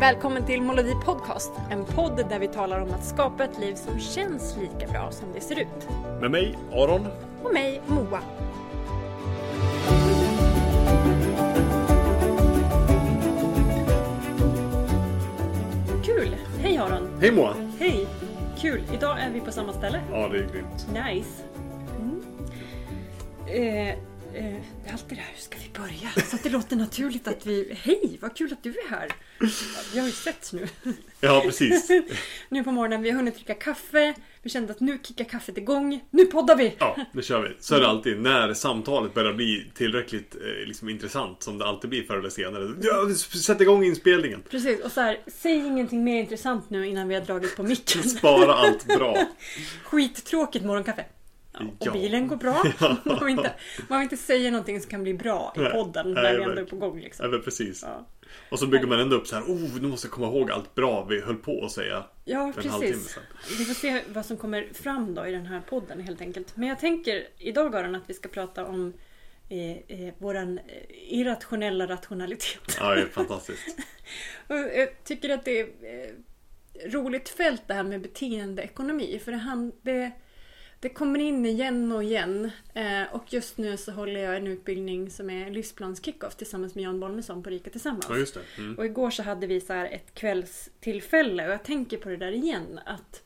Välkommen till Molodi Podcast, en podd där vi talar om att skapa ett liv som känns lika bra som det ser ut. Med mig, Aron. Och mig, Moa. Kul! Hej Aron! Hej Moa! Hej! Kul! Idag är vi på samma ställe. Ja, det är grymt. Nice. Mm. Eh, eh, det är alltid det här, hur ska börja? Så att det låter naturligt att vi... Hej, vad kul att du är här! Vi har ju setts nu. Ja, precis. nu på morgonen, vi har hunnit dricka kaffe. Vi kände att nu kickar kaffet igång. Nu poddar vi! Ja, det kör vi. Så är det alltid. När samtalet börjar bli tillräckligt eh, liksom, intressant, som det alltid blir förr eller senare. Ja, sätt igång inspelningen. Precis, och så här, säg ingenting mer intressant nu innan vi har dragit på micken. Spara allt bra. Skittråkigt morgonkaffe. Ja, och Ja. bilen går bra. Man, vill inte, man vill inte säga någonting som kan bli bra i Nej, podden nej, när vi ändå är på gång. Liksom. Ja, men precis. Ja. Och så bygger man ändå upp så här. Oh, nu måste jag komma ihåg allt bra vi höll på att säga. Ja, För precis. Vi får se vad som kommer fram då i den här podden helt enkelt. Men jag tänker idag Aron att vi ska prata om eh, eh, våran eh, irrationella rationalitet. Ja, det är fantastiskt. Och jag tycker att det är eh, roligt fält det här med beteendeekonomi. För det, han, det, det kommer in igen och igen. Eh, och just nu så håller jag en utbildning som är livsplans kickoff tillsammans med Jan Bolmesson på Rika Tillsammans. Ja, just det. Mm. Och igår så hade vi så här ett kvällstillfälle och jag tänker på det där igen att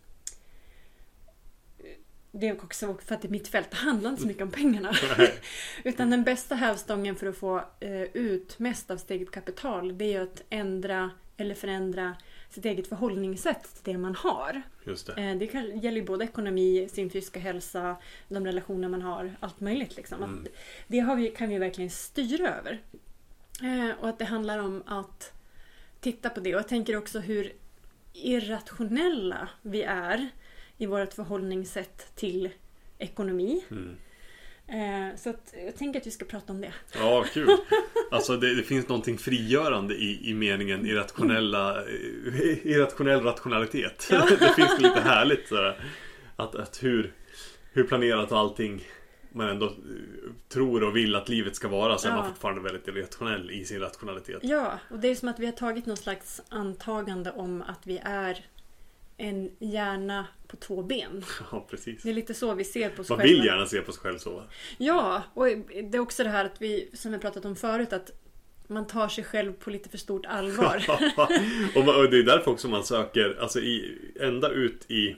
det är också för att det är mitt fält, det handlar inte så mycket om pengarna. Utan den bästa hävstången för att få eh, ut mest av sitt eget kapital det är att ändra eller förändra sitt eget förhållningssätt till det man har. Just det. Eh, det kan, gäller ju både ekonomi, sin fysiska hälsa, de relationer man har, allt möjligt. Liksom. Mm. Det vi, kan vi verkligen styra över. Eh, och att det handlar om att titta på det. Och jag tänker också hur irrationella vi är i vårt förhållningssätt till ekonomi. Mm. Eh, så att jag tänker att vi ska prata om det. Ja, kul. Alltså det, det finns någonting frigörande i, i meningen irrationella, eh, irrationell rationalitet. Ja. Det finns lite härligt sådär. Att, att hur, hur planerat allting man ändå eh, tror och vill att livet ska vara så är Ja. man fortfarande väldigt irrationell i sin rationalitet. Ja, och det är som att vi har tagit någon slags antagande om att vi är en hjärna på två ben. Ja, precis. Det är lite så vi ser på oss Man själva. vill gärna se på sig själv så. Ja, och det är också det här att vi, som vi pratat om förut, att man tar sig själv på lite för stort allvar. och, man, och det är därför också man söker, alltså i, ända ut i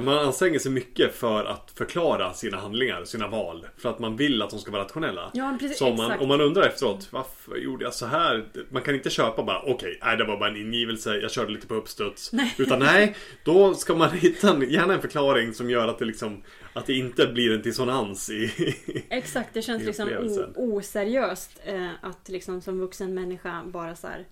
man anstränger sig mycket för att förklara sina handlingar, sina val. För att man vill att de ska vara rationella. Ja, precis, Så om man, om man undrar efteråt, varför gjorde jag så här? Man kan inte köpa bara, okej, nej det var bara en ingivelse, jag körde lite på uppstuds. Nej. Utan nej, då ska man hitta en, gärna en förklaring som gör att det liksom, att det inte blir en dissonans i... Exakt, det känns liksom oseriöst eh, att liksom som vuxen människa bara så här.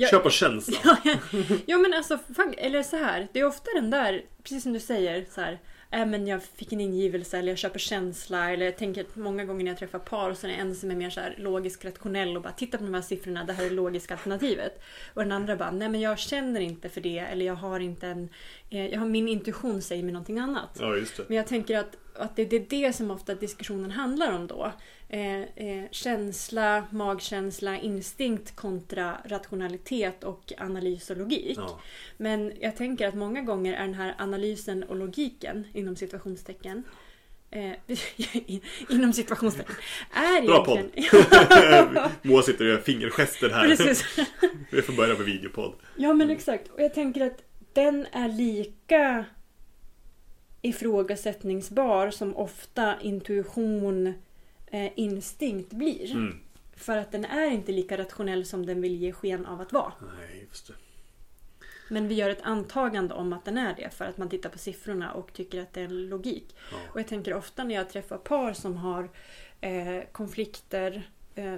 Jag- Kör på känslan. Ja men alltså, fuck, eller så här. Det är ofta den där, precis som du säger, så här. Äh, men jag fick en ingivelse eller jag köper känsla eller jag tänker att många gånger när jag träffar par så är det en som är mer så här logisk rationell och bara titta på de här siffrorna, det här är logiska alternativet. Och den andra bara, nej men jag känner inte för det eller jag har inte en, eh, jag har min intuition säger mig någonting annat. Ja, just det. Men jag tänker att, att det, det är det som ofta diskussionen handlar om då. Eh, eh, känsla, magkänsla, instinkt kontra rationalitet och analys och logik. Ja. Men jag tänker att många gånger är den här analysen och logiken inom situationstecken eh, inom situationstecken är Bra podd. egentligen... Moa sitter och gör fingergester här. Precis. Vi får börja med videopodd. Ja men exakt. Och jag tänker att den är lika ifrågasättningsbar som ofta intuition, eh, instinkt blir. Mm. För att den är inte lika rationell som den vill ge sken av att vara. Nej, just det. Men vi gör ett antagande om att den är det för att man tittar på siffrorna och tycker att det är en logik. Ja. Och jag tänker ofta när jag träffar par som har eh, konflikter, eh,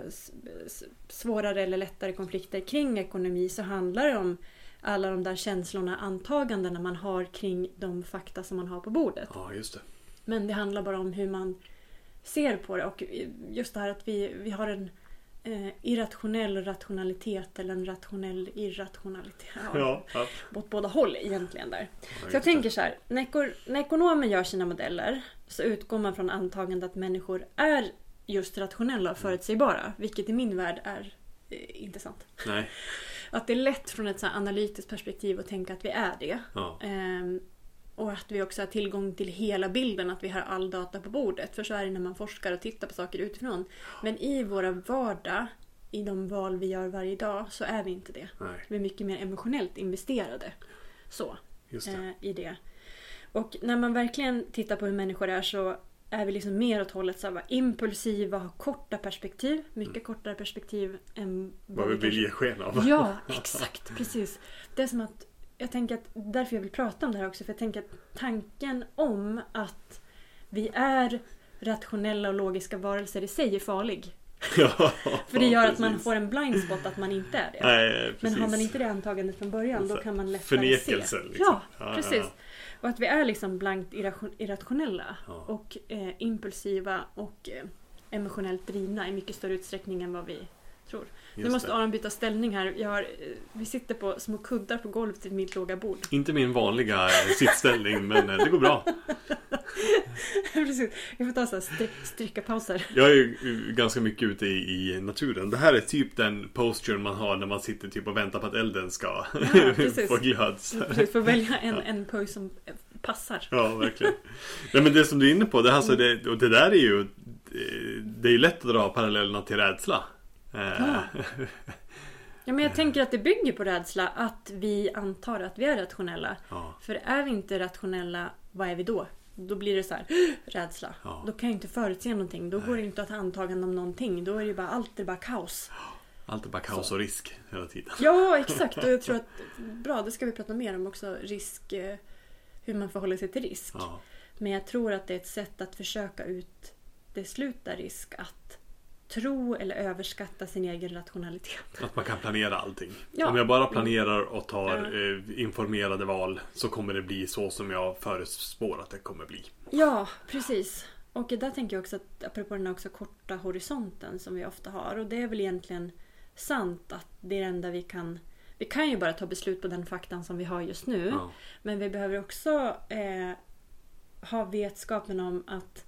svårare eller lättare konflikter kring ekonomi så handlar det om alla de där känslorna, antagandena man har kring de fakta som man har på bordet. Ja, just det. Men det handlar bara om hur man ser på det och just det här att vi, vi har en eh, irrationell rationalitet eller en rationell irrationalitet. Ja, ja. Åt båda håll egentligen där. Ja, Så jag tänker så här, när, ekor- när ekonomen gör sina modeller så utgår man från antagandet att människor är just rationella och förutsägbara. Vilket i min värld är eh, inte sant. Nej. Att det är lätt från ett så analytiskt perspektiv att tänka att vi är det. Ja. Ehm, och att vi också har tillgång till hela bilden, att vi har all data på bordet. För så är det när man forskar och tittar på saker utifrån. Men i våra vardag, i de val vi gör varje dag, så är vi inte det. Nej, Vi är mycket mer emotionellt investerade. Så, det. eh, i det. Och när man verkligen tittar på hur människor är så är vi liksom mer åt hållet så här, impulsiva, ha korta perspektiv. Mycket kortare perspektiv än Vad vi vill ge sken av. Ja, exakt. Precis. Det är som att jag tänker att därför jag vill prata om det här också. För jag tänker att tanken om att vi är rationella och logiska varelser i sig är farlig. Ja, För det gör att man får en blind spot att man inte är det. Nej, Men har man inte det antagandet från början då kan man lättare Förnekelse, se. liksom. Ja, Ja, precis. ja, Och att vi är liksom blankt irration- irrationella Ja. och eh, impulsiva och eh, emotionellt drivna i mycket större utsträckning än vad vi tror. nu Just måste det. Aron byta ställning här. Har, eh, vi sitter på små kuddar på golvet till mitt låga bord. Inte min vanliga eh, sittställning, men eh, det går bra. Precis. Vi får ta så här stry- strykarpauser. Jag är ju ganska mycket ute i, i naturen. Det här är typ den posturen man har när man sitter typ och väntar på att elden ska precis. få glöd. Precis, får välja en, en pose som passar. Ja, verkligen. Nej, men det som du är inne på, det, här, så det, och det där är ju Det är ju lätt att dra parallellerna till rädsla. Eh, Ja. Ja, men jag tänker att det bygger på rädsla att vi antar att vi är rationella. ja, För är vi inte rationella, vad är vi då? Då blir det så här, rädsla. Ja. Då kan jag inte förutse någonting. Då går det inte att ha antagande om någonting. Då är det bara, allt är bara kaos. allt är bara kaos och risk hela tiden. Ja, exakt. Och jag tror att, bra, det ska vi prata mer om också. Risk, eh, hur man förhåller sig till risk. Ja, Men jag tror att det är ett sätt att försöka utesluta risk. Att tro eller överskatta sin egen rationalitet. att man kan planera allting. Ja. Om jag bara planerar och tar eh, informerade val så kommer det bli så som jag förutspår att det kommer bli. Ja, precis. Och där tänker jag också att, apropå den här också korta horisonten som vi ofta har. Och det är väl egentligen sant att det är det enda vi kan... Vi kan ju bara ta beslut på den faktan som vi har just nu. Ja, Men vi behöver också eh, ha vetskapen om att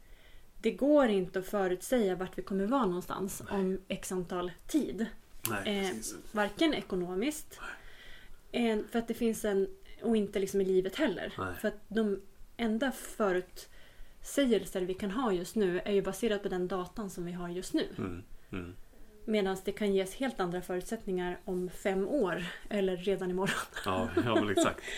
det går inte att förutsäga vart vi kommer vara någonstans om x antal tid. nej, Eh, varken ekonomiskt, eh, för att det finns en, och inte liksom i livet heller. Nej. För att de enda förutsägelser vi kan ha just nu är ju baserat på den datan som vi har just nu. Mm, mm. Medan det kan ges helt andra förutsättningar om fem år eller redan imorgon. Ja, ja, men exakt.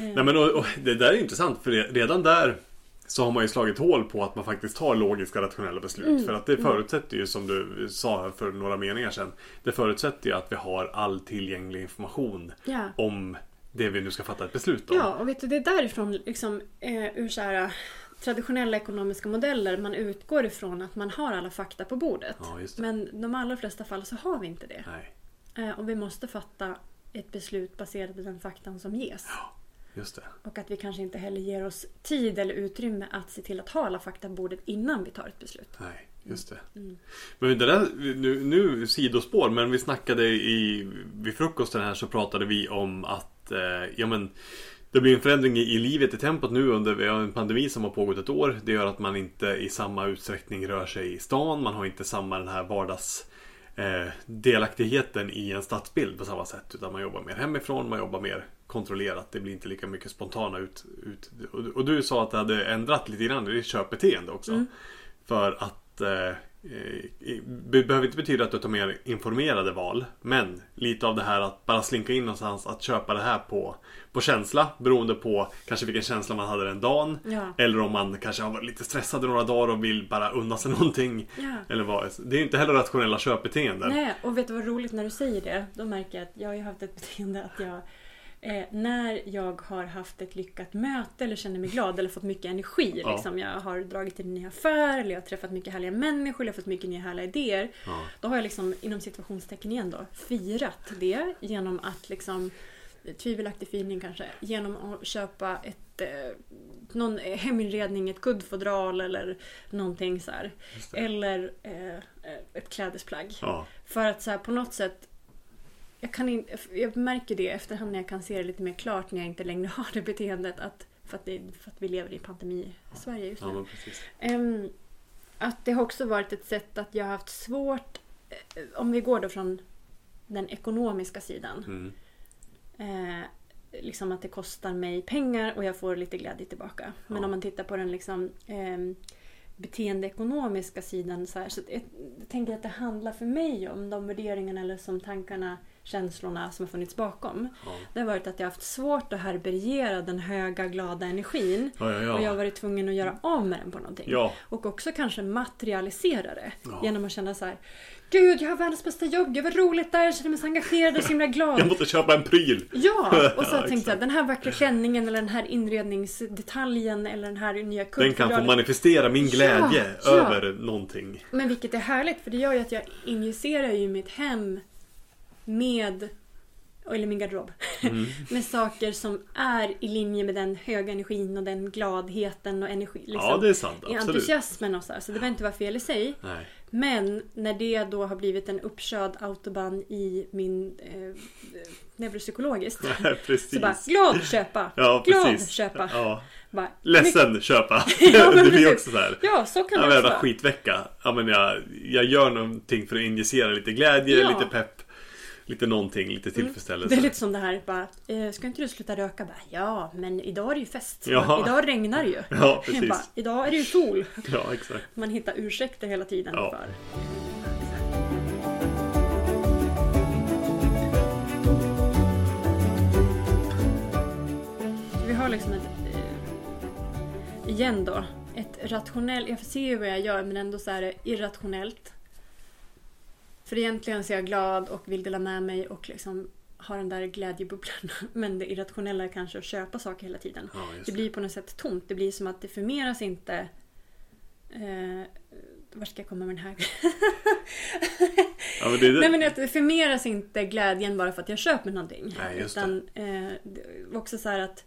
Eh, Nej, men och, och, det där är intressant för re- redan där så har man ju slagit hål på att man faktiskt tar logiska rationella beslut. Mm, För att det förutsätter ju som du sa för några meningar sedan. Det förutsätter ju att vi har all tillgänglig information ja. om det vi nu ska fatta ett beslut om. Ja, och vet du, det är därifrån liksom, eh, ur så här, traditionella ekonomiska modeller man utgår ifrån att man har alla fakta på bordet. Ja. Men de allra flesta fall så har vi inte det. Eh, och vi måste fatta ett beslut baserat på den faktan som ges. Just det. Och att vi kanske inte heller ger oss tid eller utrymme att se till att ha alla fakta på bordet innan vi tar ett beslut. Nej, just det. Mm. Men det där, nu, nu sidospår, men vi snackade i, vid frukosten här så pratade vi om att, eh, ja men det blir en förändring i, i livet, i tempot nu under vi har en pandemi som har pågått ett år. Det gör att man inte i samma utsträckning rör sig i stan. Man har inte samma den här vardags eh, delaktigheten i en stadsbild på samma sätt. Utan man jobbar mer hemifrån, man jobbar mer kontrollerat. Det blir inte lika mycket spontana ut. ut. Och, och du sa att det hade ändrat lite grann i ditt köpbeteende också. Mm. För att eh, det behöver inte betyda att du tar mer informerade val. Men lite av det här att bara slinka in någonstans att köpa det här på, på känsla. Beroende på kanske vilken känsla man hade den dagen. Ja. Eller om man kanske har varit lite stressad i några dagar och vill bara unna sig någonting. Ja. Eller vad. Det är inte heller rationella köpbeteenden. Nej, och vet du vad roligt när du säger det? Då märker jag att jag har haft ett beteende att jag eh, när jag har haft ett lyckat möte eller känner mig glad eller fått mycket energi. Ja. Liksom, jag har dragit till en ny affär eller jag har träffat mycket härliga människor eller jag har fått mycket nya härliga idéer. Ja. Då har jag liksom inom situationstecken igen då firat det genom att liksom tvivelaktig firning kanske, genom att köpa ett eh, någon heminredning, ett kuddfodral eller någonting så. Eller eh, ett klädesplagg. Ja. För att så här, på något sätt jag, kan in, jag märker det efterhand när jag kan se det lite mer klart när jag inte längre har det beteendet. Att, för, att det, för att vi lever i pandemi-Sverige just nu. ja. Ehm, att det har också varit ett sätt att jag har haft svårt, eh, om vi går då från den ekonomiska sidan. Mm. Eh, liksom att det kostar mig pengar och jag får lite glädje tillbaka. Men Ja. om man tittar på den liksom eh, beteendeekonomiska sidan så, här, så jag, jag tänker att det handlar för mig om de värderingarna eller som tankarna, känslorna som har funnits bakom. Ja. Det har varit att jag har haft svårt att härbärgera den höga glada energin. Ja, ja, Och jag har varit tvungen att göra av med den på någonting. Och också kanske materialisera det. Genom att känna så här. Gud, jag har världens bästa jobb. Gud vad roligt där. Jag känner mig så engagerad och så himla glad. Jag måste köpa en pryl! Ja! Och så tänkte jag, den här vackra klänningen eller den här inredningsdetaljen eller den här nya Den kan få manifestera min glädje över någonting. Men vilket är härligt för det gör ju att jag injicerar ju mitt hem med eller min garderob. Mm. med saker som är i linje med den höga energin och den gladheten och energi. Liksom, Ja, det är sant. i Absolut. entusiasmen och så här. Så det behöver inte vara fel i sig. Nej. Men när det då har blivit en uppkörd autobahn i min eh, neuropsykologiskt. Så bara glad köpa! ja, glad precis. köpa! Ja. Bara, Ledsen köpa. Ja, det blir också så här. Ja, så kan Ja, det också vara. skitvecka. Ja, men jag, jag gör någonting för att injicera lite glädje, Ja. lite pepp, lite någonting, lite tillfredsställelse. Det är lite som det här bara, eh, ska inte du sluta röka? Bara, ja, men idag är det ju fest. Ja. Idag regnar det ju. Ja, precis. Bara, idag är det ju sol. Ja, exakt. Man hittar ursäkter hela tiden Ja. för. Vi har liksom ett... Eh, igen då. Ett rationellt... Jag ser ju vad jag gör men ändå så är det irrationellt. För egentligen så är jag glad och vill dela med mig och liksom ha den där glädjebubblan. Men det irrationella är kanske att köpa saker hela tiden. Ja, just Det blir på något sätt tomt. Det blir som att det förmeras inte... Eh, vart ska jag komma med den här? Ja, men det det. Nej men det förmeras inte glädjen bara för att jag köper någonting. Nej, just Utan eh, det också så här att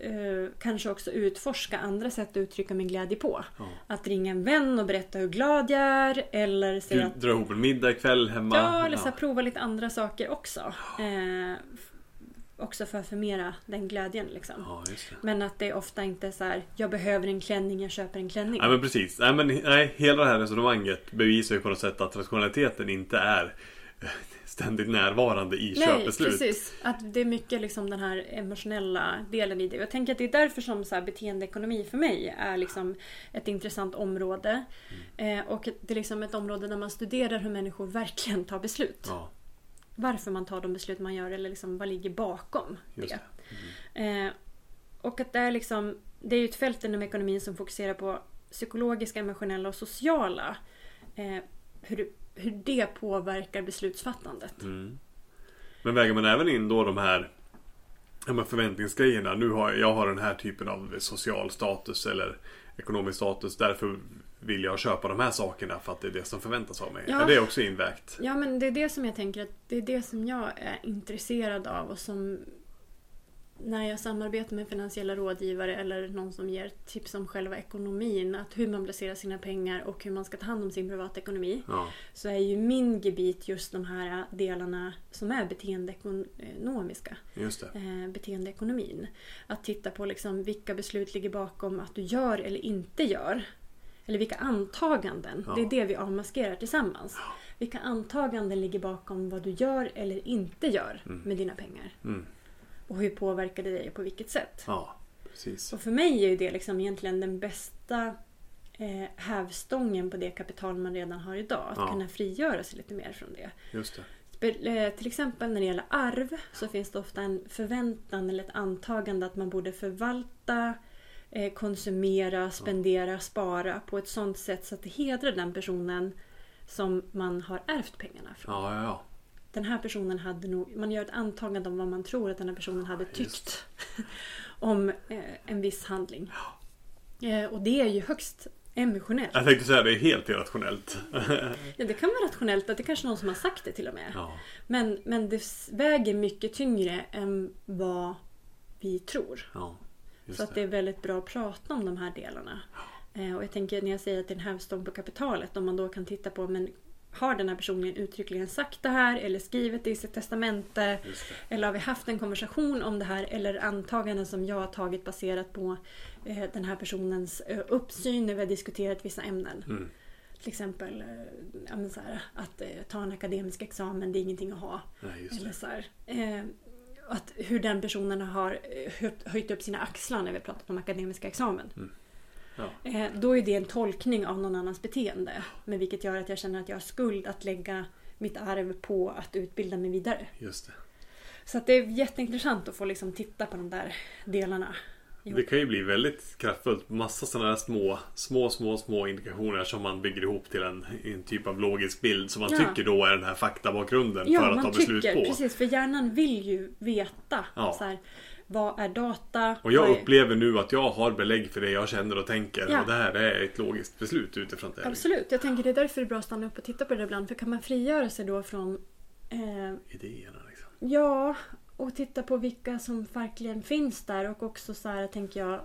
eh, kanske också utforska andra sätt att uttrycka min glädje på. Ja. Att ringa en vän och berätta hur glad jag är. Eller säga att Du drar ihop en middag ikväll hemma. Ja, eller så här, prova lite andra saker också. Eh, också för att förmera den glädjen liksom. Ja. Men att det är ofta inte är så här, jag behöver en klänning, jag köper en klänning. Nej men precis. Nej, men, nej, hela det här resonemanget bevisar ju på något sätt att rationaliteten inte är ständigt närvarande i Nej, köpbeslut. precis. Att det är mycket liksom den här emotionella delen i det. Jag tänker att det är därför som så här beteendeekonomi för mig är liksom ett intressant område. Mm. Eh, och det är liksom ett område där man studerar hur människor verkligen tar beslut. Ja, Varför man tar de beslut man gör eller liksom vad ligger bakom just det. det. Eh, och att det är liksom, det är ju ett fält inom ekonomin som fokuserar på psykologiska, emotionella och sociala. Eh, hur, hur det påverkar beslutsfattandet. Mm. Men väger man även in då de här ja, förväntningsgrejerna. Nu har jag har den här typen av social status eller ekonomisk status. Därför vill jag köpa de här sakerna för att det är det som förväntas av mig. Ja. Är det också invägt? Ja men det är det som jag tänker att det är det som jag är intresserad av och som när jag samarbetar med finansiella rådgivare eller någon som ger tips om själva ekonomin, att hur man placerar sina pengar och hur man ska ta hand om sin privatekonomi. Ja. Så är ju min gebit just de här delarna som är beteendeekonomiska. Just det. Eh, beteendeekonomin. Att titta på liksom vilka beslut ligger bakom att du gör eller inte gör. Eller vilka antaganden. Ja. Det är det vi avmaskerar tillsammans. Vilka antaganden ligger bakom vad du gör eller inte gör med dina pengar. Mm. Och hur påverkar det dig och på vilket sätt? Ja, precis. Och för mig är ju det liksom egentligen den bästa eh, hävstången på det kapital man redan har idag. Att Ja. kunna frigöra sig lite mer från det. Just det. Eh, Till exempel när det gäller arv så finns det ofta en förväntan eller ett antagande att man borde förvalta, eh, konsumera, spendera, spara på ett sånt sätt så att det hedrar den personen som man har ärvt pengarna från. Ja, ja, ja. Den här personen hade nog, man gör ett antagande om vad man tror att den här personen hade tyckt om eh, en viss handling. Eh, och det är ju högst emotionellt. Jag tänkte säga det är helt irrationellt. Ja, det kan vara rationellt, att det är kanske någon som har sagt det till och med. ja. Men, men det väger mycket tyngre än vad vi tror. ja. Så att det är väldigt bra att prata om de här delarna. Eh, och jag tänker när jag säger att det är en hävstång på kapitalet, om man då kan titta på men har den här personen uttryckligen sagt det här eller skrivit det i sitt testamente? Eller har vi haft en konversation om det här eller antaganden som jag har tagit baserat på eh, den här personens eh, uppsyn när vi har diskuterat vissa ämnen? Mm. till exempel eh, här, att eh, ta en akademisk examen, det är ingenting att ha. Nej, Eller så här, eh, att hur den personen har eh, höjt, höjt upp sina axlar när vi pratat om akademiska examen. Ja. Eh, då är det en tolkning av någon annans beteende. Men vilket gör att jag känner att jag har skuld att lägga mitt arv på att utbilda mig vidare. Just det. Så att det är jätteintressant att få liksom titta på de där delarna. Jo. Det kan ju bli väldigt kraftfullt. Massa sådana här små, små, små, små indikationer som man bygger ihop till en, en typ av logisk bild som man Ja. tycker då är den här faktabakgrunden Ja, för att man ta beslut tycker, på. precis. För hjärnan vill ju veta. Ja. Så här, vad är data? Och jag är- upplever nu att jag har belägg för det jag känner och tänker. Ja. Och det här är ett logiskt beslut utifrån det. Absolut. Jag tänker det är därför det är bra att stanna upp och titta på det ibland. För kan man frigöra sig då från eh, Idéerna liksom. Ja, och titta på vilka som verkligen finns där och också så här tänker jag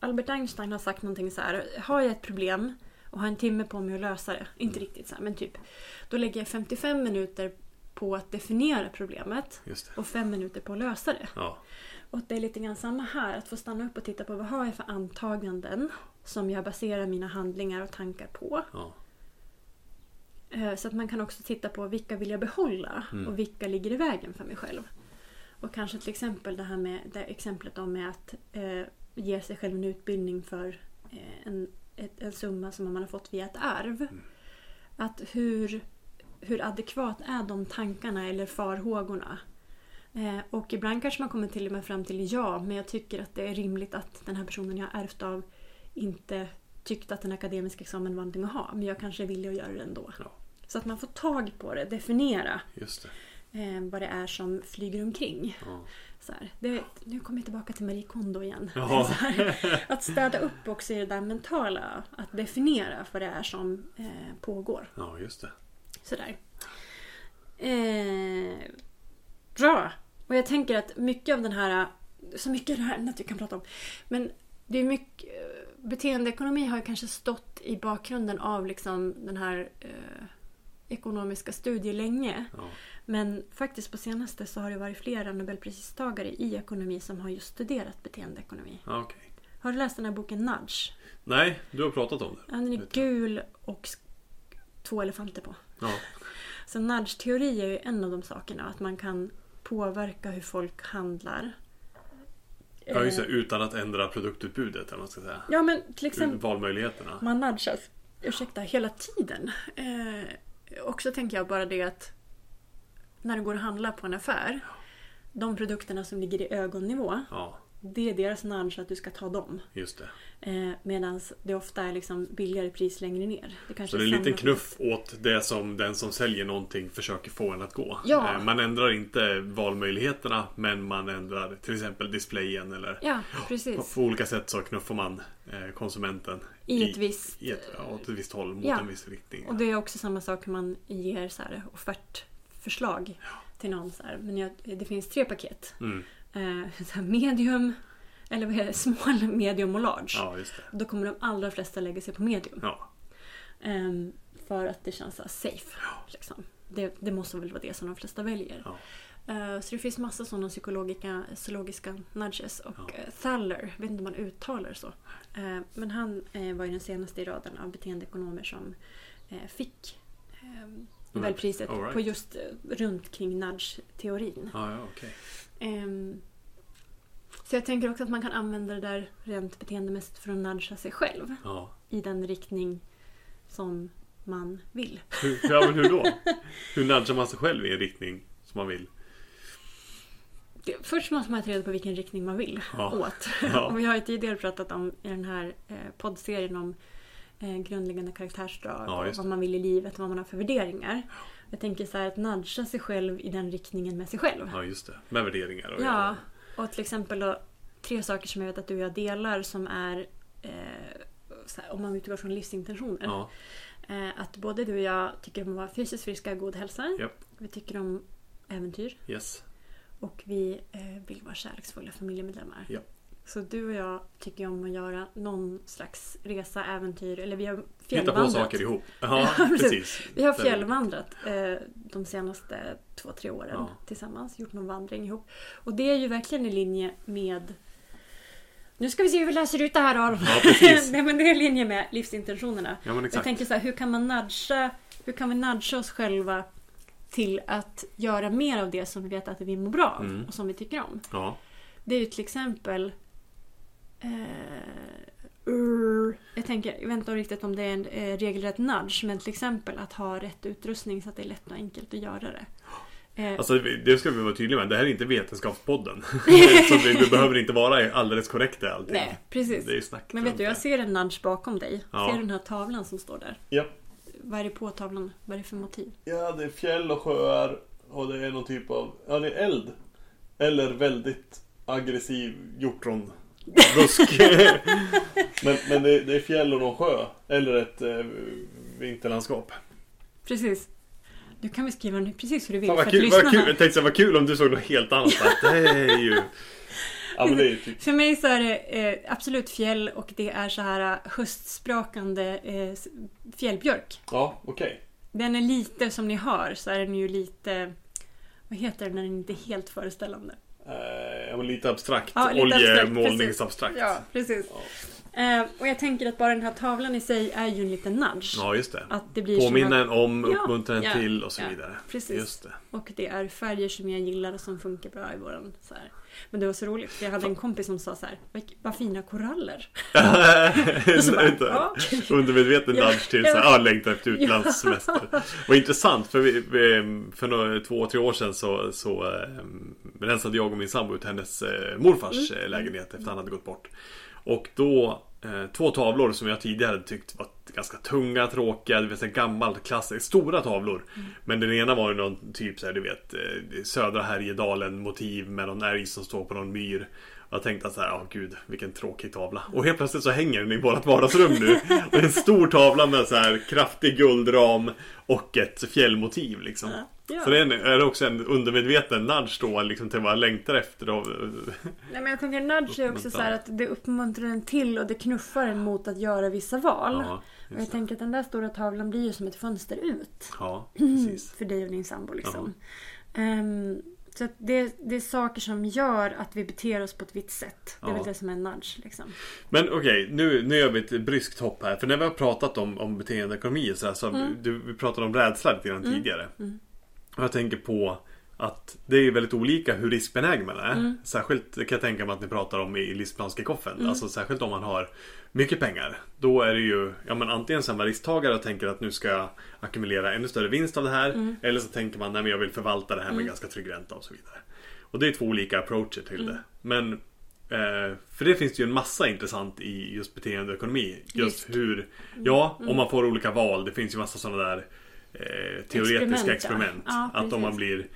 Albert Einstein har sagt någonting så här. Har jag ett problem och har en timme på mig att lösa det. Inte riktigt så här, men typ. Då lägger jag 55 minuter på att definiera problemet och 5 minuter på att lösa det. Ja. Och det är lite grann samma här. Att få stanna upp och titta på vad har jag för antaganden som jag baserar mina handlingar och tankar på. ja. Eh, Så att man kan också titta på vilka vill jag behålla Mm. och vilka ligger i vägen för mig själv. Och kanske till exempel det här med det exemplet om med att eh, ge sig själv en utbildning för eh, en, ett, en summa som man har fått via ett arv. Att hur, hur adekvat är de tankarna eller farhågorna? Eh, och ibland kanske man kommer till och med fram till ja, men jag tycker att det är rimligt att den här personen jag har ärvt av inte tyckte att en akademisk examen var någonting att ha. Men jag kanske är villig att göra det ändå. Ja. Så att man får tag på det, definiera det. eh, vad det är som flyger omkring. Ja. Så det, nu kommer jag tillbaka till Marie Kondo igen. Så här, att städa upp också i det där mentala. Att definiera vad det är som eh, pågår. ja, just det. Sådär. Eh, bra. Och jag tänker att mycket av den här... Så mycket av det här ämnet vi kan prata om. Men det är mycket... eh, Beteendeekonomi har ju kanske stått i bakgrunden av liksom den här eh, ekonomiska studier länge. Ja. Men faktiskt på senaste så har det varit flera nobelpristagare i ekonomi som har just studerat beteendeekonomi. Okej. Har du läst den här boken Nudge? Nej, du har pratat om. Ja, Den är gul och två elefanter på. Ja. Så nudge-teori är ju en av de sakerna. Att man kan påverka hur folk handlar. ja, just det. Eh, Utan att ändra produktutbudet, eller man ska säga. Ja, men till exempel Valmöjligheterna. man nudgas, ursäkta, hela tiden. Eh, också tänker jag bara det att när du går och handlar på en affär. De produkterna som ligger i ögonnivå. Ja, Det är deras nudge att du ska ta dem. just det. Eh, Medan det ofta är liksom billigare pris längre ner. Det Så det är en liten knuff åt det som den som säljer någonting försöker få en att gå. Ja. Eh, Man ändrar inte valmöjligheterna men man ändrar till exempel displayen eller Ja, på, precis. på olika sätt så knuffar man eh, konsumenten I ett visst... i ett, ja, åt ett visst håll mot Ja. en viss riktning. Och det är också samma sak när man ger så här offertförslag till någon. Så här. Men jag, det finns tre paket. Mm. Eh, medium, eller vad är det? Small, medium och large. Ja. Då kommer de allra flesta lägga sig på medium. Ja, Ehm, för att det känns så safe. Liksom. Det, det måste väl vara det som de flesta väljer. ja. Eh, så det finns massa sådana psykologiska, psykologiska nudges. Och Ja. eh, Thaler, vet inte om man uttalar så. Eh, men han eh, var ju den senaste i raden av beteendeekonomer som eh, fick eh, Nobelpriset All right. på just eh, runt kring nudge-teorin. ja, ja okej. Ehm, så jag tänker också att man kan använda det där rent beteendemässigt för att nudga sig själv Ja. i den riktning som man vill. Hur, ja, men hur då? Hur nudgar man sig själv i en riktning som man vill? Det- Först måste man ta reda på vilken riktning man vill Ja. åt. Ja. Och vi har ju tidigare pratat om i den här eh, poddserien om eh, grundläggande karaktärsdrag Ja, och vad man vill i livet och vad man har för värderingar. Jag tänker så här att nudga sig själv i den riktningen med sig själv. Ja, just det. Med värderingar och Ja, och till exempel då, tre saker som jag vet att du och jag delar som är eh, här, om man utgår från livsintentioner. Ja, Eh, att både du och jag tycker om att vara fysiskt friska och god hälsa. Japp. Vi tycker om äventyr. yes. Och vi eh, vill vara kärleksfulla familjemedlemmar. Ja. Så du och jag tycker om att göra någon slags resa, äventyr. Eller vi har Hitta på fjällvandrat. saker ihop. Ja, precis. Vi har fjällvandrat eh, de senaste två, tre åren Ja. tillsammans. Gjort någon vandring ihop. Och det är ju verkligen i linje med Nu ska vi se hur vi läser ut det här då. Ja. Nej, men det är i linje med livsintentionerna. Ja, men Jag exakt. tänker så här, hur kan man nudga, hur kan vi nudga oss själva till att göra mer av det som vi vet att vi mår bra av Mm. och som vi tycker om? Ja. Det är ju till exempel... Eh, ur- jag tänker, jag vet inte riktigt om det är en eh, regelrätt nudge, men till exempel att ha rätt utrustning så att det är lätt och enkelt att göra det. Eh, Alltså det ska vi vara tydliga med. Det här är inte Vetenskapspodden. så vi, vi behöver inte vara alldeles korrekta i allting. nej, precis. Det är snack. Men vet du, jag ser en nudge bakom dig. Ja. Ser du den här tavlan som står där? Ja. Vad är det på tavlan? Vad är det för motiv? Ja, det är fjäll och sjöar och det är någon typ av, ja det är eld. Eller väldigt aggressiv hjortronbusk. men men det, det är fjäll och någon sjö. Eller ett eh, vinterlandskap. Precis. Du kan väl skriva nu precis hur du vill Fan vad kul, vad kul. Jag tänkte vad kul om du såg något helt annat. Det är ju... Ja typ... För mig så är det eh, absolut fjäll och det är så här eh, höstsprakande eh, fjällbjörk. Ja, okej. Den är lite, som ni hör, så är den ju lite... Vad heter den när den inte är helt föreställande? Eh, ja, lite abstrakt. Ja, lite abstrakt, Oljemålningsabstrakt. Ja, precis. Eh, och jag tänker att bara den här tavlan i sig är ju en liten nudge. Ja, just det. Att det blir Påminna en om, uppmuntra en ja, till och så ja, vidare. precis. Just det. Och det är färger som jag gillar och som funkar bra i våran så här. Men det var så roligt för jag hade en kompis som sa så här, vad, fina koraller. Bara. Undermedveten nudge till så här, ah, längtar efter utlandssemester. Vad intressant, för, vi, vi, för några, två, tre år sedan så, så eh, rensade jag och min sambo ut hennes eh, morfars Mm. eh, lägenhet efter att han hade gått bort. Och då, eh, två tavlor som jag tidigare tyckt var ganska tunga, tråkiga, du vet en gammal klassisk, stora tavlor. Mm. Men den ena var ju någon typ så här, du vet, eh, södra Härjedalen motiv med någon älg som står på någon myr. Och jag tänkte att så här, ja gud vilken tråkig tavla. Och helt plötsligt så hänger den i vårt vardagsrum nu. Och det är en stor tavla med så här kraftig guldram och ett fjällmotiv liksom. Ja. Ja. Så det är, är det också en undermedveten nudge då liksom till vad jag längtar efter. Och, Nej, men jag tänker nudge är också så här att det uppmuntrar en till och det knuffar en mot att göra vissa val. ja, och jag tänker att den där stora tavlan blir ju som ett fönster ut. ja, precis. För dig och din sambo liksom. Ehm, så det, det är saker som gör att vi beter oss på ett vitt sätt. Det är Ja. väl det som är en nudge liksom. Men okej, nu, nu gör vi ett bryskt hopp här. För när vi har pratat om, om beteendeekonomi så, här, så Mm. du, vi pratade om rädsla lite grann tidigare. Och jag tänker på att det är väldigt olika hur riskbenägen man är. Mm. Särskilt kan jag tänka mig att ni pratar om i livsplanskickoffen. Alltså särskilt om man har mycket pengar. Då är det ju, ja men antingen man risktagare och tänker att nu ska jag ackumulera ännu större vinst av det här. Mm. Eller så tänker man, men jag vill förvalta det här med ganska trygg ränta och så vidare. Och det är två olika approacher till Mm. det. Men Eh, för det finns det ju en massa intressant i just beteendeekonomi. Just Visst. hur, ja, om man får olika val. Det finns ju massa sådana där eh, teoretiska Experiment, ja. Att om man blir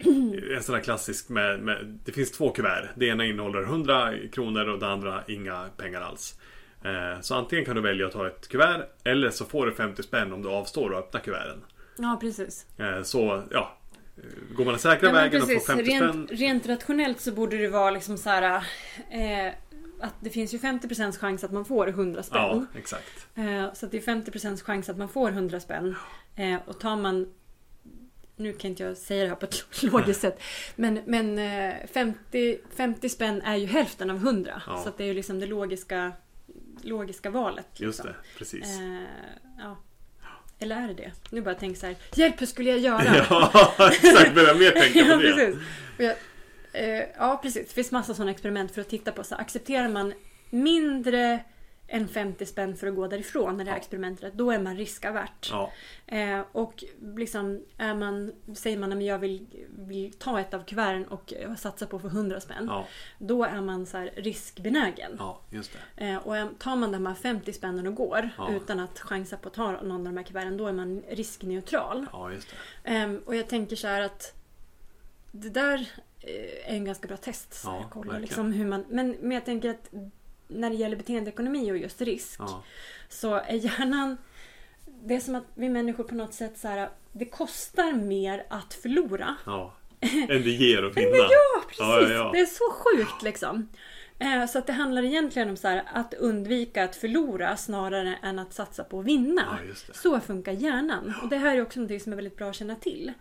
en sån här klassisk med, med, det finns två kuvert. Det ena innehåller 100 kronor och det andra inga pengar alls. Eh, så antingen kan du välja att ta ett kuvert eller så får du 50 spänn om du avstår och öppnar kuverten. Ja, precis. Eh, så ja, går man den säkra Ja, vägen och får precis. 50 Rent, spänn. rent rationellt så borde det vara liksom så här. Att det finns ju 50% chans att man får 100 spänn. Ja, exakt. Så det är 50% chans att man får 100 spänn. Eh, och tar man nu kan inte jag säga det här på ett logiskt sätt. Men, men eh, 50, 50 spänn är ju hälften av 100. Ja. Så det är ju liksom det logiska, logiska valet. Just liksom. det, precis. Eh, ja. Eller är det det? Nu bara tänk så här. Hjälp, hur skulle jag göra? Ja, exakt. Börja mer tänka på ja, det. precis. Och jag, eh, ja, precis. Det finns massa sådana experiment för att titta på. Så accepterar man mindre än 50 spänn för att gå därifrån i det här Ja. experimentet, då är man riskavärt. Ja, Eh, och liksom är man, säger man att jag vill, vill ta ett av kuverten och eh, satsa på för 100 spänn. ja, Då är man så riskbenägen. ja, just det. Eh, och tar man de här 50 spännen och går utan att chansa på att ta någon av de här kuverten, då är man riskneutral. Ja, just det. Ehm, och jag tänker så här att det där eh, är en ganska bra test. Så Ja, verkligen. liksom hur man, men, men jag tänker att när det gäller beteendeekonomi och just risk Ja, så är hjärnan det är som att vi människor på något sätt så här, det kostar mer att förlora. ja. Än det ger att vinna. Ja, precis! Ja, ja. Det är så sjukt liksom. Eh, Så att det handlar egentligen om så här, att undvika att förlora snarare än att satsa på att vinna. Så funkar hjärnan. Och det här är också något som är väldigt bra att känna till.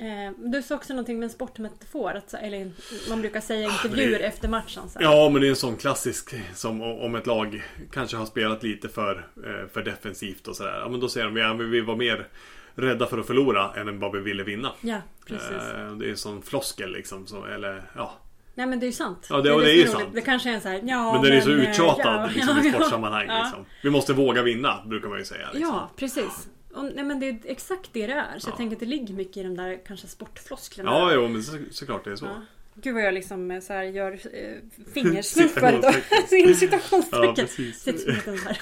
Eh, du sa också någonting med en sportmetafor. Att, eller man brukar säga i intervjuer Ah, det- efter matchen. Så. Ja, men det är en sån klassisk som om ett lag kanske har spelat lite för, eh, för defensivt och sådär. Ja, men då säger de ja, men vi var mer rädda för att förlora än vad vi ville vinna. Ja, precis. Eh, Det är en sån floskel liksom. Så, eller, ja. Nej men det är ju sant. Ja, det- och det är ju som sant. Det kanske är en så här, ja Men den är så uttjatad ja, liksom, ja, i sportsammanhang. Liksom. Vi måste våga vinna, brukar man ju säga. Liksom. Ja, precis. Och, nej, men det är exakt det det är. Så Ja. jag tänker att det ligger mycket i de där kanske sportflosklerna. Ja, jo, men så, såklart det är så. Ja. Gud vad jag liksom eh, så här gör eh, fingersnuffar idag. Citationstecken. Inom Ja, citationstecken. precis. Sitter som en liten så här.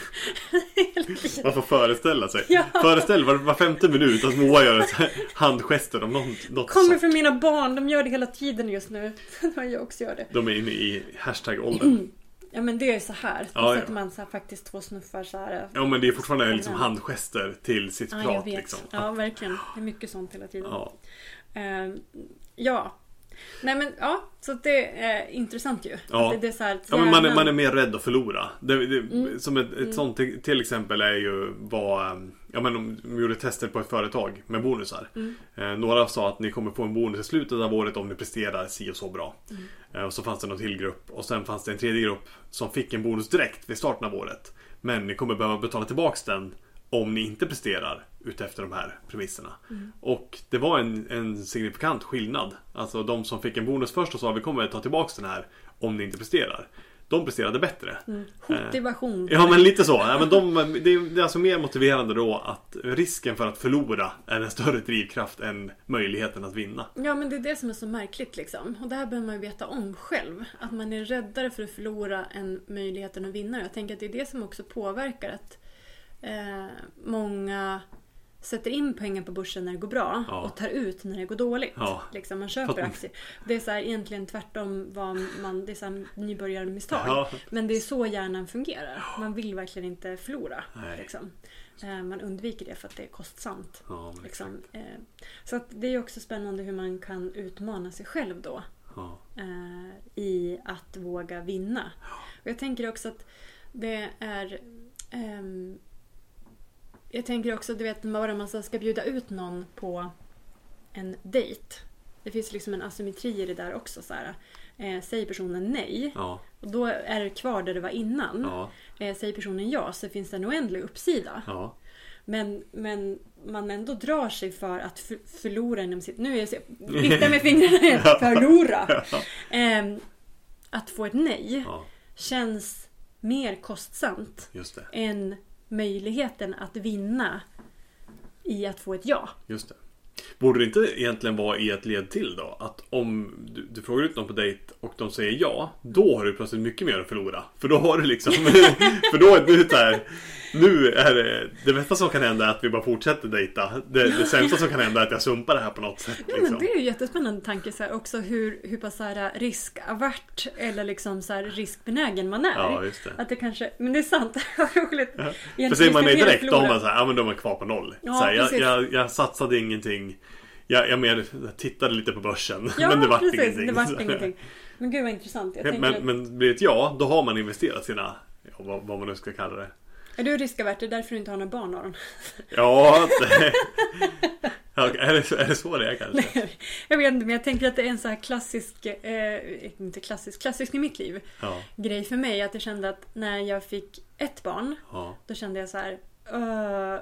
Man får föreställa sig. Ja. Föreställ var, var femte minut att Moa gör ett handgester om något, något Kommer sånt. från mina barn, de gör det hela tiden just nu. Jag också gör det. De är inne i hashtag-åldern. Ja men det är så här. Då Ja, ja. sätter man så här, faktiskt två snuffar så här. Ja men det är fortfarande liksom handgester till sitt Ja, prat liksom. Ja, verkligen. Det är mycket sånt hela tiden. Ja. Ehm, ja. Nej men ja, så det är intressant ju. Ja. Det, det är så här, Ja, men man, är, man är mer rädd att förlora. Det, det, Mm. Som ett, ett sånt till, till exempel är ju vad... ehm, Ja men de de gjorde tester på ett företag med bonusar. Mm. Eh, några sa att ni kommer få en bonus i slutet av året om ni presterar si och så bra. Mm. Eh, och så fanns det någon till grupp. Och sen fanns det en tredje grupp som fick en bonus direkt vid starten av året. Men ni kommer behöva betala tillbaks den om ni inte presterar utefter de här premisserna. Mm. Och det var en, en signifikant skillnad. Alltså de som fick en bonus först och sa vi kommer ta tillbaks den här om ni inte presterar. De presterade bättre. Mm. Motivation. Ja men lite så. Ja, men de, det, är, det är alltså mer motiverande då att risken för att förlora är en större drivkraft än möjligheten att vinna. Ja men det är det som är så märkligt liksom. Och det här behöver man ju veta om själv. Att man är räddare för att förlora än möjligheten att vinna. Jag tänker att det är det som också påverkar att eh, många sätter in pengar på börsen när det går bra Ja. och tar ut när det går dåligt. Ja. Liksom, man köper att- aktier. Det är så här, egentligen tvärtom vad man, det är så här nybörjarmisstag. Ja. Men det är så hjärnan fungerar. Man vill verkligen inte förlora. Liksom. Eh, Man undviker det för att det är kostsamt. Liksom. Eh, Så det är också spännande hur man kan utmana sig själv då. Eh, I att våga vinna. Och jag tänker också att det är... ehm, jag tänker också, du vet, bara man ska bjuda ut någon på en dejt. Det finns liksom en asymmetri i det där också. Så här. Eh, säger personen nej, Ja. och då är det kvar där det var innan. Ja. Eh, säger personen ja så finns det en oändlig uppsida. Ja. Men, men man ändå drar sig för att för, förlora inom sitt... Nu är jag viftar med fingrarna. Förlora! Ehm, att få ett nej känns mer kostsamt än möjligheten att vinna i att få ett ja. Just det. Borde det inte egentligen vara i ett led till då? Att om du, du frågar ut någon på dejt och de säger ja, då har du plötsligt mycket mer att förlora. För då har du liksom... för då är du där... Nu är det... Det bästa som kan hända är att vi bara fortsätter dejta. Det, det sämsta som kan hända är att jag sumpar det här på något sätt. Ja, Liksom. men det är ju en jättespännande tanke så här, också hur, hur pass så här, riskavert eller liksom så här, riskbenägen man är. Ja, just det. Att det kanske, men det är sant. Roligt. Ja. För säger man nej direkt, då har man så här, ja men då är man kvar på noll. Ja, så här, jag, jag, jag satsade ingenting. Jag, jag mer tittade lite på börsen. Ja, men det vart precis. ingenting. Det vart ingenting. Men gud vad intressant. Men, att, men blir det ett ja, då har man investerat sina, ja, vad, vad man nu ska kalla det. Är du riskavert? Det är därför du inte har några barn Aron. Ja, det... Är, det, är det så det är kanske? jag vet inte men jag tänker att det är en så här klassisk, eh, inte klassisk, klassisk i mitt liv. Ja, Grej för mig att jag kände att när jag fick ett barn ja, Då kände jag så här. "Öh,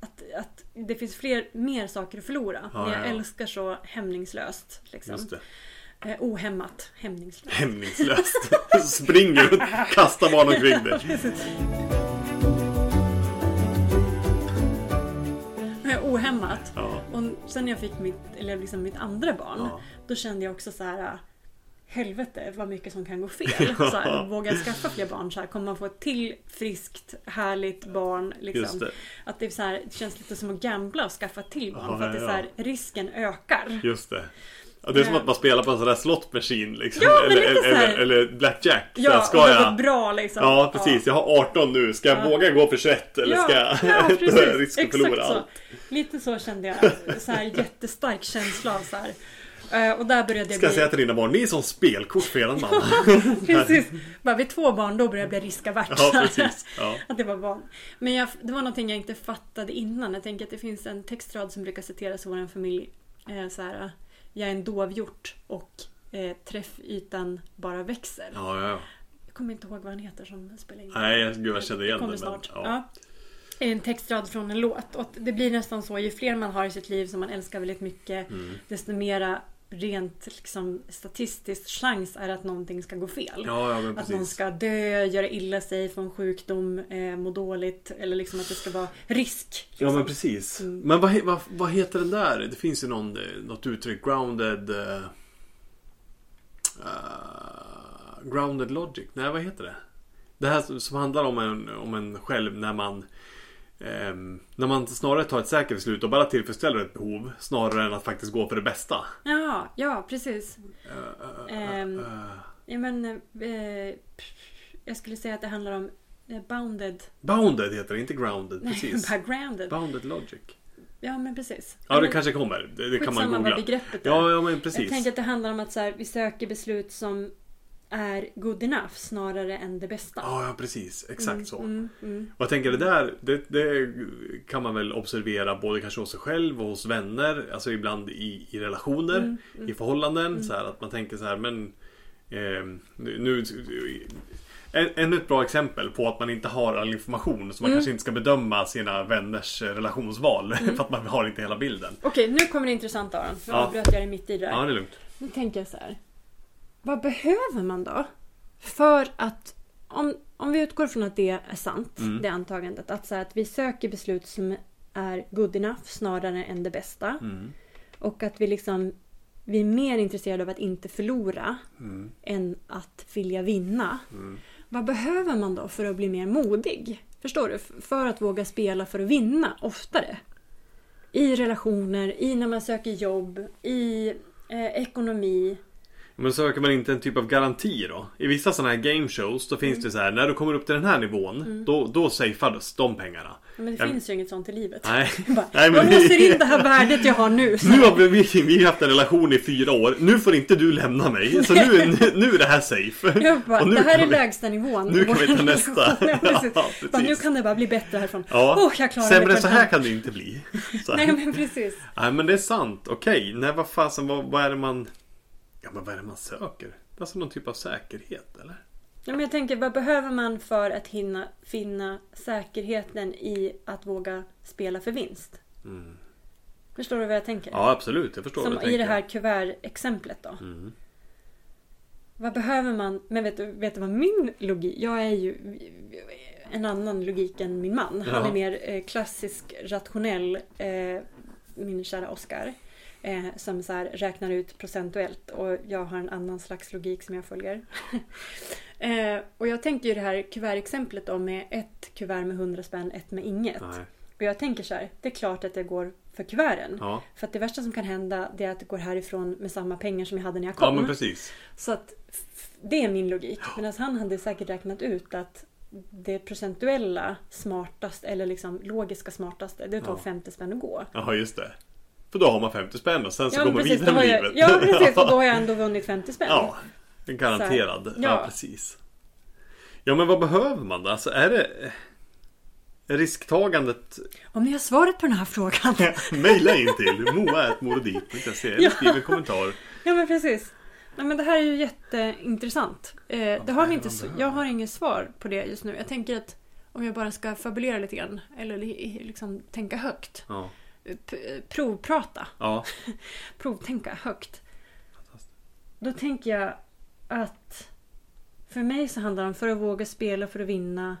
att, att det finns fler, mer saker att förlora. Ja, när jag ja, ja. älskar så hämningslöst. Liksom. Eh, ohämmat. Hämningslöst. Hämningslöst. Springer och kastar barn omkring dig. Eh, ohämmat. Ja, Och sen när jag fick mitt, eller liksom mitt andra barn. ja, Då kände jag också så här. Helvete vad mycket som kan gå fel. Så här, våga skaffa fler barn. Så här, kommer man få ett till friskt, härligt barn. Liksom. det. Att det, så här, det känns lite som att gambla och skaffa till barn. Ja, för att det så här, risken ökar. Just det. Ja, det är som att man spelar på en sån där slot machine liksom. Ja, eller, så här. eller, eller blackjack. Så Ja, här, och ska jag... bra liksom. Ja, precis. Jag har 18 nu. Ska jag Ja. våga gå för 21 eller ja, ska jag... Ja, precis. risk att förlora så. allt. Lite så kände jag. Så här jättestark känsla av så här. Eh, Och där började jag Ska jag bli... säga till dina barn, ni är som spelkort för eran mamma. Precis. Bara vid två barn då började jag bli riskavert. Ja, precis. Ja. Att det var barn. Men jag, det var någonting jag inte fattade innan. Jag tänker att det finns en textrad som brukar citeras i vår familj eh, så här, jag är en dovhjort och eh, träffytan bara växer. Ja, ja, ja. Jag kommer inte ihåg vad han heter som spelar in. Nej, gud, jag känner igen det. kommer det, men, snart. ja. ja. En textrad från en låt. Och det blir nästan så, ju fler man har i sitt liv som man älskar väldigt mycket, Mm. desto mera rent liksom, statistiskt chans är att någonting ska gå fel. Ja, ja, Att någon ska dö, göra illa sig, få en sjukdom, eh, må dåligt. Eller liksom att det ska vara risk. Liksom. Ja men precis. Mm. Men vad, vad, vad heter den där? Det finns ju någon, eh, något uttryck. Grounded... eh, grounded logic. Nej vad heter det? Det här som, som handlar om en, om en själv när man... ehm, när man snarare tar ett säkert beslut och bara tillfredsställer ett behov. Snarare än att faktiskt gå för det bästa. Ja, ja precis. Eh, eh, Ehm. eh, Ja, men, eh, jag skulle säga att det handlar om eh, bounded. bounded heter det, inte grounded. Nej, Precis. bara grounded. Bounded logic. Ja, men precis. Ja det kanske kommer. Det, det kan man skitsamma googla. vad begreppet är. Ja, ja men jag precis. tänker att det handlar om att så här, vi söker beslut som är good enough snarare än det bästa. Ja, ja precis. Exakt Mm, så. Mm, mm. Och jag tänker det där, det, det kan man väl observera både kanske hos sig själv och hos vänner. Alltså ibland i, i relationer, Mm, mm. i förhållanden. Så här, att man tänker så här, men... Eh, nu, ännu ett bra exempel på att man inte har all information. Så man Mm. kanske inte ska bedöma sina vänners relationsval. för att man har inte hela bilden. Okej, nu kommer det intressanta Aron. Nu Ja. avbröt jag dig mitt i det där. Ja, det är lugnt. Nu tänker jag så här. Vad behöver man då? För att om, om vi utgår från att det är sant, Mm. det antagandet. Att, så här, att vi söker beslut som är good enough snarare än det bästa. Mm. Och att vi liksom vi är mer intresserade av att inte förlora Mm. än att vilja vinna. Mm. Vad behöver man då för att bli mer modig? Förstår du? För att våga spela för att vinna oftare. I relationer, i när man söker jobb, i eh, ekonomi. Men söker man inte en typ av garanti då? I vissa sådana här game shows då Mm. finns det så här, när du kommer upp till den här nivån, då, då safeas de pengarna. Men det Jag- finns ju inget sånt i livet. Nej. Bara, Nej, men jag låser in det här värdet jag har nu. Så. Nu har vi, vi, vi har haft en relation i fyra år. Nu får inte du lämna mig. Så nu, nu, nu är det här safe. Jag bara, det här är vi- lägsta nivån. Nu kan vi ta nästa. Ja. Ja, nu kan det bara bli bättre härifrån. Ja. Åh, jag klarar Sämre det än så här kan det inte bli. Nej men precis. Nej men det är sant. Okej, nej vad fasen, vad, vad är det man... Ja men vad är det man söker? Alltså någon typ av säkerhet eller? Ja, men jag tänker, vad behöver man för att hinna finna säkerheten i att våga spela för vinst? Mm. Förstår du vad jag tänker? Ja absolut, jag förstår Som vad du i det tänker. här kuvertexemplet då. Mm. Vad behöver man? Men vet du, vet du vad min logik... Jag är ju en annan logik än min man. Han Ja. är mer eh, klassisk, rationell, eh, min kära Oscar. Eh, som så här räknar ut procentuellt och jag har en annan slags logik som jag följer. eh, och jag tänker ju det här kuvertexemplet då med ett kuvert med 100 spänn, ett med inget. Nej. Och jag tänker så här, det är klart att jag går för kuverten. Ja. För att det värsta som kan hända det är att det går härifrån med samma pengar som jag hade när jag ja kom. men precis. Så att det är min logik. Medan han hade säkert räknat ut att det procentuella smartaste, eller liksom logiska smartaste, det tar Ja. 50 spänn att gå. Jaha just det. För då har man 50 spänn och sen så Ja, går man precis, vidare med jag, livet. ja precis, och då har jag ändå vunnit 50 spänn. Ja, garanterad. Ja. ja. precis. Ja, men vad behöver man då? Alltså är det... Risktagandet... Om ni har svaret på den här frågan. Mejla in till moa.morodit.se eller Ja. skriv en kommentar. ja men precis. Nej, men det här är ju jätteintressant. Eh, det har vi inte, jag har inget svar på det just nu. Jag tänker att om jag bara ska fabulera lite grann, eller li- liksom tänka högt. Ja. Provprata. Ja. provtänka högt. Då tänker jag att för mig så handlar det om för att våga spela, för att vinna.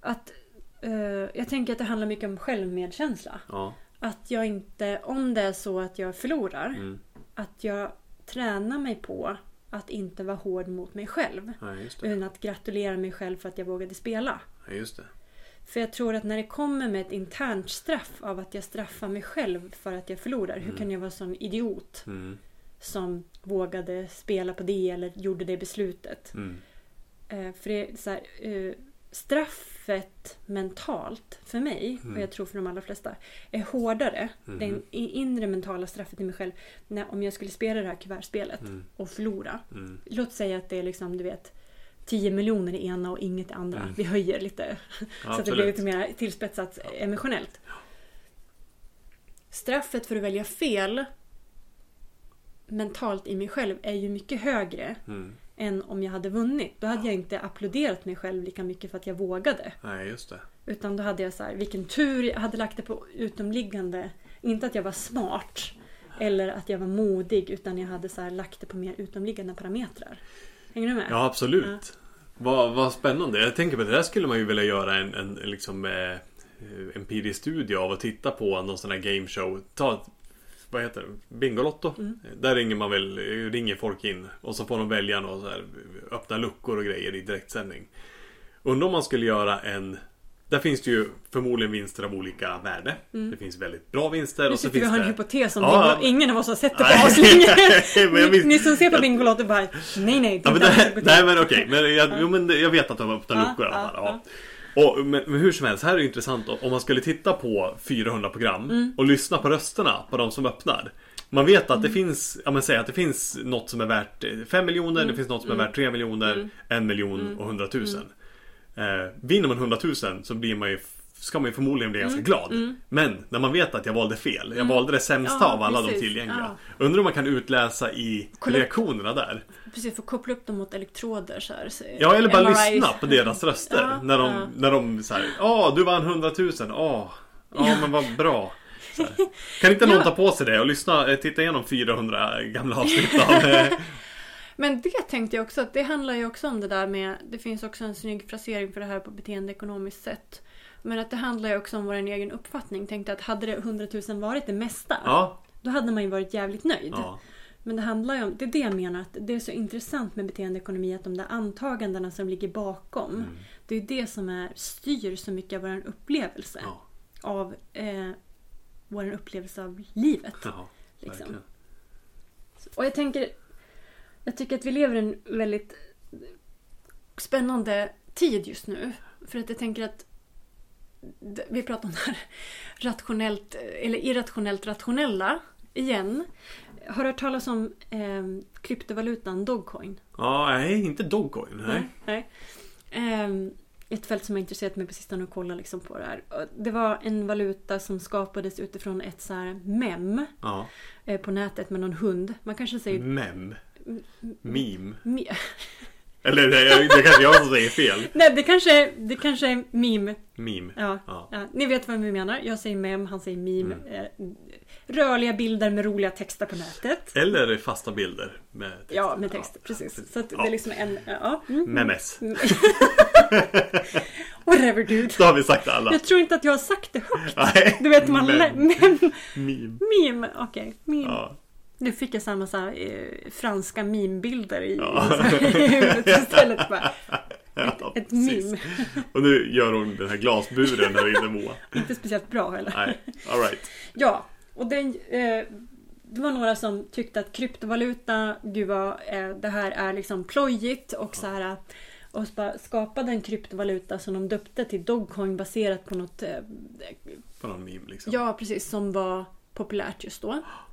Att eh, jag tänker att det handlar mycket om självmedkänsla. Ja. Att jag inte, om det är så att jag förlorar, Mm. att jag tränar mig på att inte vara hård mot mig själv. ja. Utan att gratulera mig själv för att jag vågade spela. Ja, just det. För jag tror att när det kommer med ett internt straff av att jag straffar mig själv för att jag förlorar. Hur kan jag vara sån idiot Mm. som vågade spela på det eller gjorde det beslutet? Mm. Eh, för det är så här, eh, straffet mentalt för mig, Mm. och jag tror för de allra flesta, är hårdare. Mhm. Det i- inre mentala straffet i mig själv. När, om jag skulle spela det här kuvertspelet Mm. och förlora. Mm. Låt säga att det är liksom, du vet, 10 miljoner i ena och inget i andra. Mm. Vi höjer lite. Ja, så att det blir lite mer tillspetsat emotionellt. straffet för att välja fel mentalt i mig själv är ju mycket högre Mm. än om jag hade vunnit. Då hade jag inte applåderat mig själv lika mycket för att jag vågade. Nej, just det. Utan då hade jag så här, vilken tur jag hade lagt det på utomliggande. Inte att jag var smart eller att jag var modig utan jag hade så här lagt det på mer utomliggande parametrar. Hänger du med? Ja, absolut. Vad, vad spännande. Jag tänker på det där skulle man ju vilja göra en, en liksom eh, empirisk studie av och titta på någon sån här gameshow. Ta vad heter det? Bingolotto. Mm. Där ringer man väl, ringer folk in och så får de välja något så här, öppna luckor och grejer i direktsändning. Undrar om man skulle göra en där finns det ju förmodligen vinster av olika värde. Det finns väldigt bra vinster Mm. Nu och så sitter vi finns och har en det... hypotes om Ja. Bingo. Ingen av oss har sett det på aslänge. Ni, ni som ser på Bingolotto bara nej nej. Ja, men det, nej men okej, men jag, jo, men det- jag vet att de öppnar luckor i alla fall. Och, men, men hur som helst, här är det intressant om man skulle titta på 400 program Mm. och lyssna på rösterna på de som öppnar. Man vet Mm. att det finns, ja men säg att det finns något som är värt 5 miljoner, Mm. det finns något som är värt 3 miljoner, 1 miljon och 100 000. Eh, vinner man 100 000 så blir man ju ska man ju förmodligen bli Mm. ganska glad. Men när man vet att jag valde fel, jag valde det sämsta Ja, av alla precis. de tillgängliga. Ja. Undrar om man kan utläsa i Kolla upp- reaktionerna där. Precis, få koppla upp dem mot elektroder så här. Så, Ja, eller bara MRI. lyssna på deras röster. Ja, när de, ja. när de säger Ja, du vann 100 000. Åh, ja, men vad bra. Så här. Kan inte någon Ja. ta på sig det och lyssna, eh, titta igenom 400 gamla avsnitt av... Men det tänkte jag också att det handlar ju också om det där med Det finns också en snygg frasering för det här på beteendeekonomiskt sätt. Men att det handlar ju också om vår egen uppfattning. Tänkte att hade det 100 000 varit det mesta Ja, Då hade man ju varit jävligt nöjd. ja, Men det handlar ju om, det är det jag menar, att det är så intressant med beteendeekonomi att de där antagandena som ligger bakom. Mm. Det är det som är, styr så mycket av vår upplevelse. ja, Av eh, vår upplevelse av livet. ja, Liksom. Och jag tänker, jag tycker att vi lever i en väldigt spännande tid just nu. För att jag tänker att vi pratar om det här rationellt, eller irrationellt rationella igen. Har du hört talas om eh, kryptovalutan Dogcoin? Ja, nej, inte Dogcoin. Nej. Nej. Ehm, ett fält som har intresserat mig på sistone att kolla liksom på det här. Och Det var en valuta som skapades utifrån ett så här mem Ja. eh, på nätet med någon hund. Man kanske säger Mem. Meme. me- Eller det, det kanske jag som säger fel. Nej, det kanske, det kanske är meme. Meme. Ja, Ja. ja. Ni vet vad vi menar. Jag säger mem, han säger meme. Mm. Eh, rörliga bilder med roliga texter på nätet. Eller fasta bilder med text. Ja, med text. Precis. Så det Ja. är liksom en... Ja. Mm. Memes. Whatever dude. Då har vi sagt alla. Jag tror inte att jag har sagt det högt. Nej. Du vet, man... Mem, Meme. meme. Okej, meme. Nu fick jag samma så här, eh, franska meme-bilder i, Ja. i huvudet istället. Bara, Ja, ett meme. Och nu gör hon den här glasburen där inne Moa. Inte speciellt bra heller. Nej, alright. Ja, och den, eh, det var några som tyckte att kryptovaluta, gud vad, eh, det här är liksom plojigt och så här och bara skapade en kryptovaluta som de döpte till Dogcoin baserat på något, eh, På någon meme liksom. ja precis, som var populärt just då.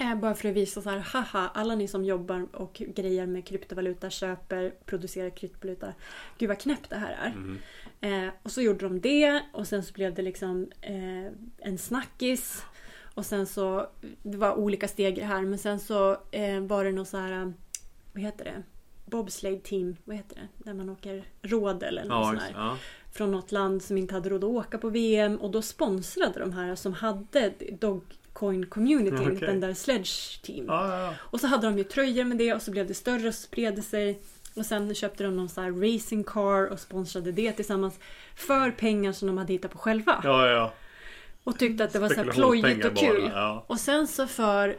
Eh, bara för att visa så här, haha, alla ni som jobbar och grejer med kryptovaluta, köper, producerar kryptovaluta. Gud vad knäppt det här är. Mhm. Eh, och så gjorde de det och sen så blev det liksom eh, en snackis. Och sen så, det var olika steg i det här men sen så eh, var det något så här, vad heter det? Bobsleigh team, vad heter det? Där man åker rådel eller något Ja, sånt där. ja. Från något land som inte hade råd att åka på VM och då sponsrade de här som hade Dogcoin community, Okej. den där Sledge team. Ja, ja. Och så hade de ju tröjor med det och så blev det större och spred sig. Och sen köpte de någon sån här racing car och sponsrade det tillsammans. För pengar som de hade hittat på själva. ja, ja. Och tyckte att det var så här plojigt och kul. Ja. Och sen så för,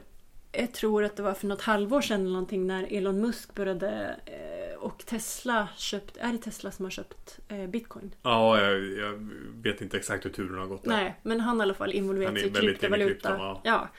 jag tror att det var för något halvår sedan eller någonting när Elon Musk började eh, och Tesla köpt, är det Tesla som har köpt eh, bitcoin? Ja, jag, jag vet inte exakt hur turen har gått där. Nej, men han har i alla fall sig i kryptovaluta. krypton, ja. ja.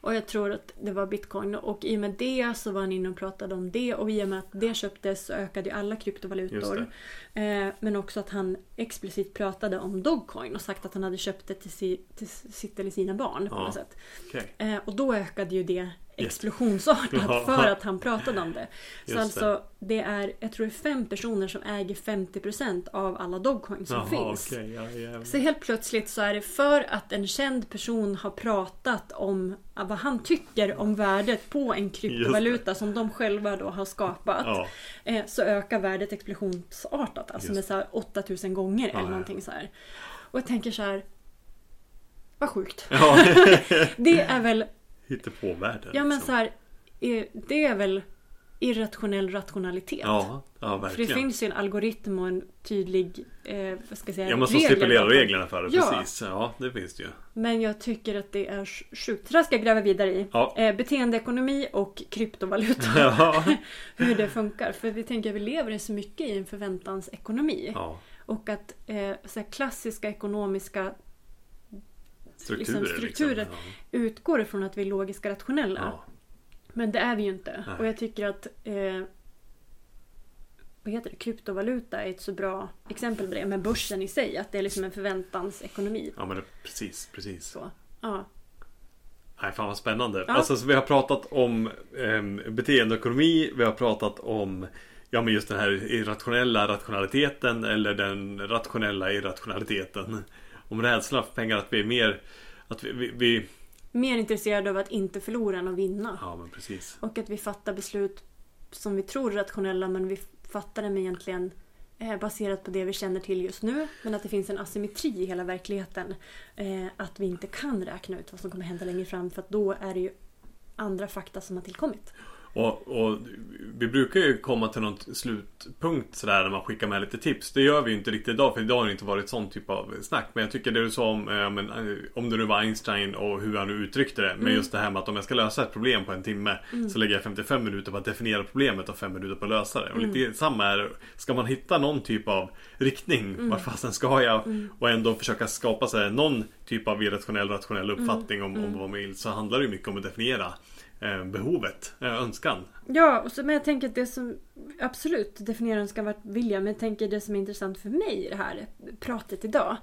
Och jag tror att det var bitcoin. Och i och med det så var han inne och pratade om det. Och i och med att det köptes så ökade ju alla kryptovalutor. Eh, men också att han explicit pratade om Dogcoin och sagt att han hade köpt det till, si, till sitt eller sina barn på Ja. något sätt. Okej. Eh, och då ökade ju det explosionsartat för att han pratade om det. Så Just det. alltså det är, jag tror det är fem personer som äger 50% av alla Dogecoin som Jaha, finns. okej. ja. Så helt plötsligt så är det för att en känd person har pratat om vad han tycker om värdet på en kryptovaluta som de själva då har skapat. Ja, Eh, så ökar värdet explosionsartat. Alltså Just med så här 8000 gånger Ja, eller någonting så här. Och jag tänker så här. Vad sjukt. ja. Det är väl, Hittar på världen. ja men liksom. så här. eh, Det är väl irrationell rationalitet. Ja, ja För det verkligen. finns ju en algoritm och en tydlig, eh, vad ska jag säga, Ja, man som regler stipulerar reglerna för det. Ja. Precis. Ja, det finns det ju. Men jag tycker att det är sj- sjukt. Så det ska jag gräva vidare i. Ja. Eh, beteendeekonomi och kryptovaluta. Ja. Hur det funkar. För vi tänker att vi lever så mycket i en förväntansekonomi. ja. Och att eh, så klassiska ekonomiska Strukturer. Liksom strukturer. Liksom. utgår ifrån att vi är logiska rationella. Men det är vi ju inte. Nej. Och jag tycker att eh, vad heter det? kryptovaluta är ett så bra exempel på det. Med börsen i sig. Att det är liksom en förväntansekonomi. ja, men det, precis, precis. Så. Ja. Nej, fan vad spännande. Ja. Alltså, så vi har pratat om eh, beteendeekonomi, vi har pratat om Ja men just den här irrationella rationaliteten eller den rationella irrationaliteten. Om rädsla för pengar, att vi är mer Att vi, vi, vi Mer intresserade av att inte förlora än att vinna. Ja men precis. Och att vi fattar beslut som vi tror är rationella men vi fattar dem egentligen eh, baserat på det vi känner till just nu. Men att det finns en asymmetri i hela verkligheten. Eh, att vi inte kan räkna ut vad som kommer hända längre fram för att då är det ju andra fakta som har tillkommit. Och, och vi brukar ju komma till någon slutpunkt sådär när man skickar med lite tips. Det gör vi ju inte riktigt idag för idag har det inte varit sån typ av snack. Men jag tycker det du sa om, eh, men, eh, om det nu var Einstein och hur han nu uttryckte det. Men just det här med att om jag ska lösa ett problem på en timme så lägger jag 55 minuter på att definiera problemet och 5 minuter på att lösa det. Och lite samma är Ska man hitta någon typ av riktning, vart fasen ska jag? Och ändå försöka skapa sig någon typ av irrationell rationell uppfattning om, om vad man vill. Så handlar det mycket om att definiera behovet, eh, önskan. Ja, och så, men jag tänker att det som absolut definierar önskan vart vilja, men jag tänker det som är intressant för mig i det här pratet idag,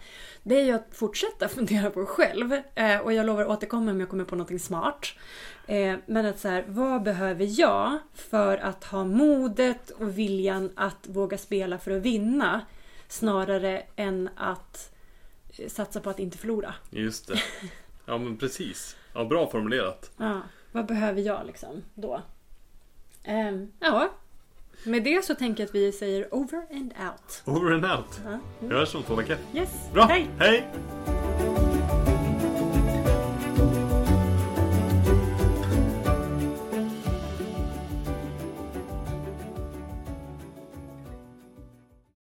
det är ju att fortsätta fundera på själv. Eh, och jag lovar att återkomma om jag kommer på någonting smart. Eh, men att så här, vad behöver jag för att ha modet och viljan att våga spela för att vinna? Snarare än att eh, satsa på att inte förlora. Just det. Ja men precis. Ja, bra formulerat. Ja, vad behöver jag liksom då? Ehm, ja, med det så tänker jag att vi säger over and out. Over and out. Ja. Vi hörs om två veckor. Yes, Bra, hej! Hej.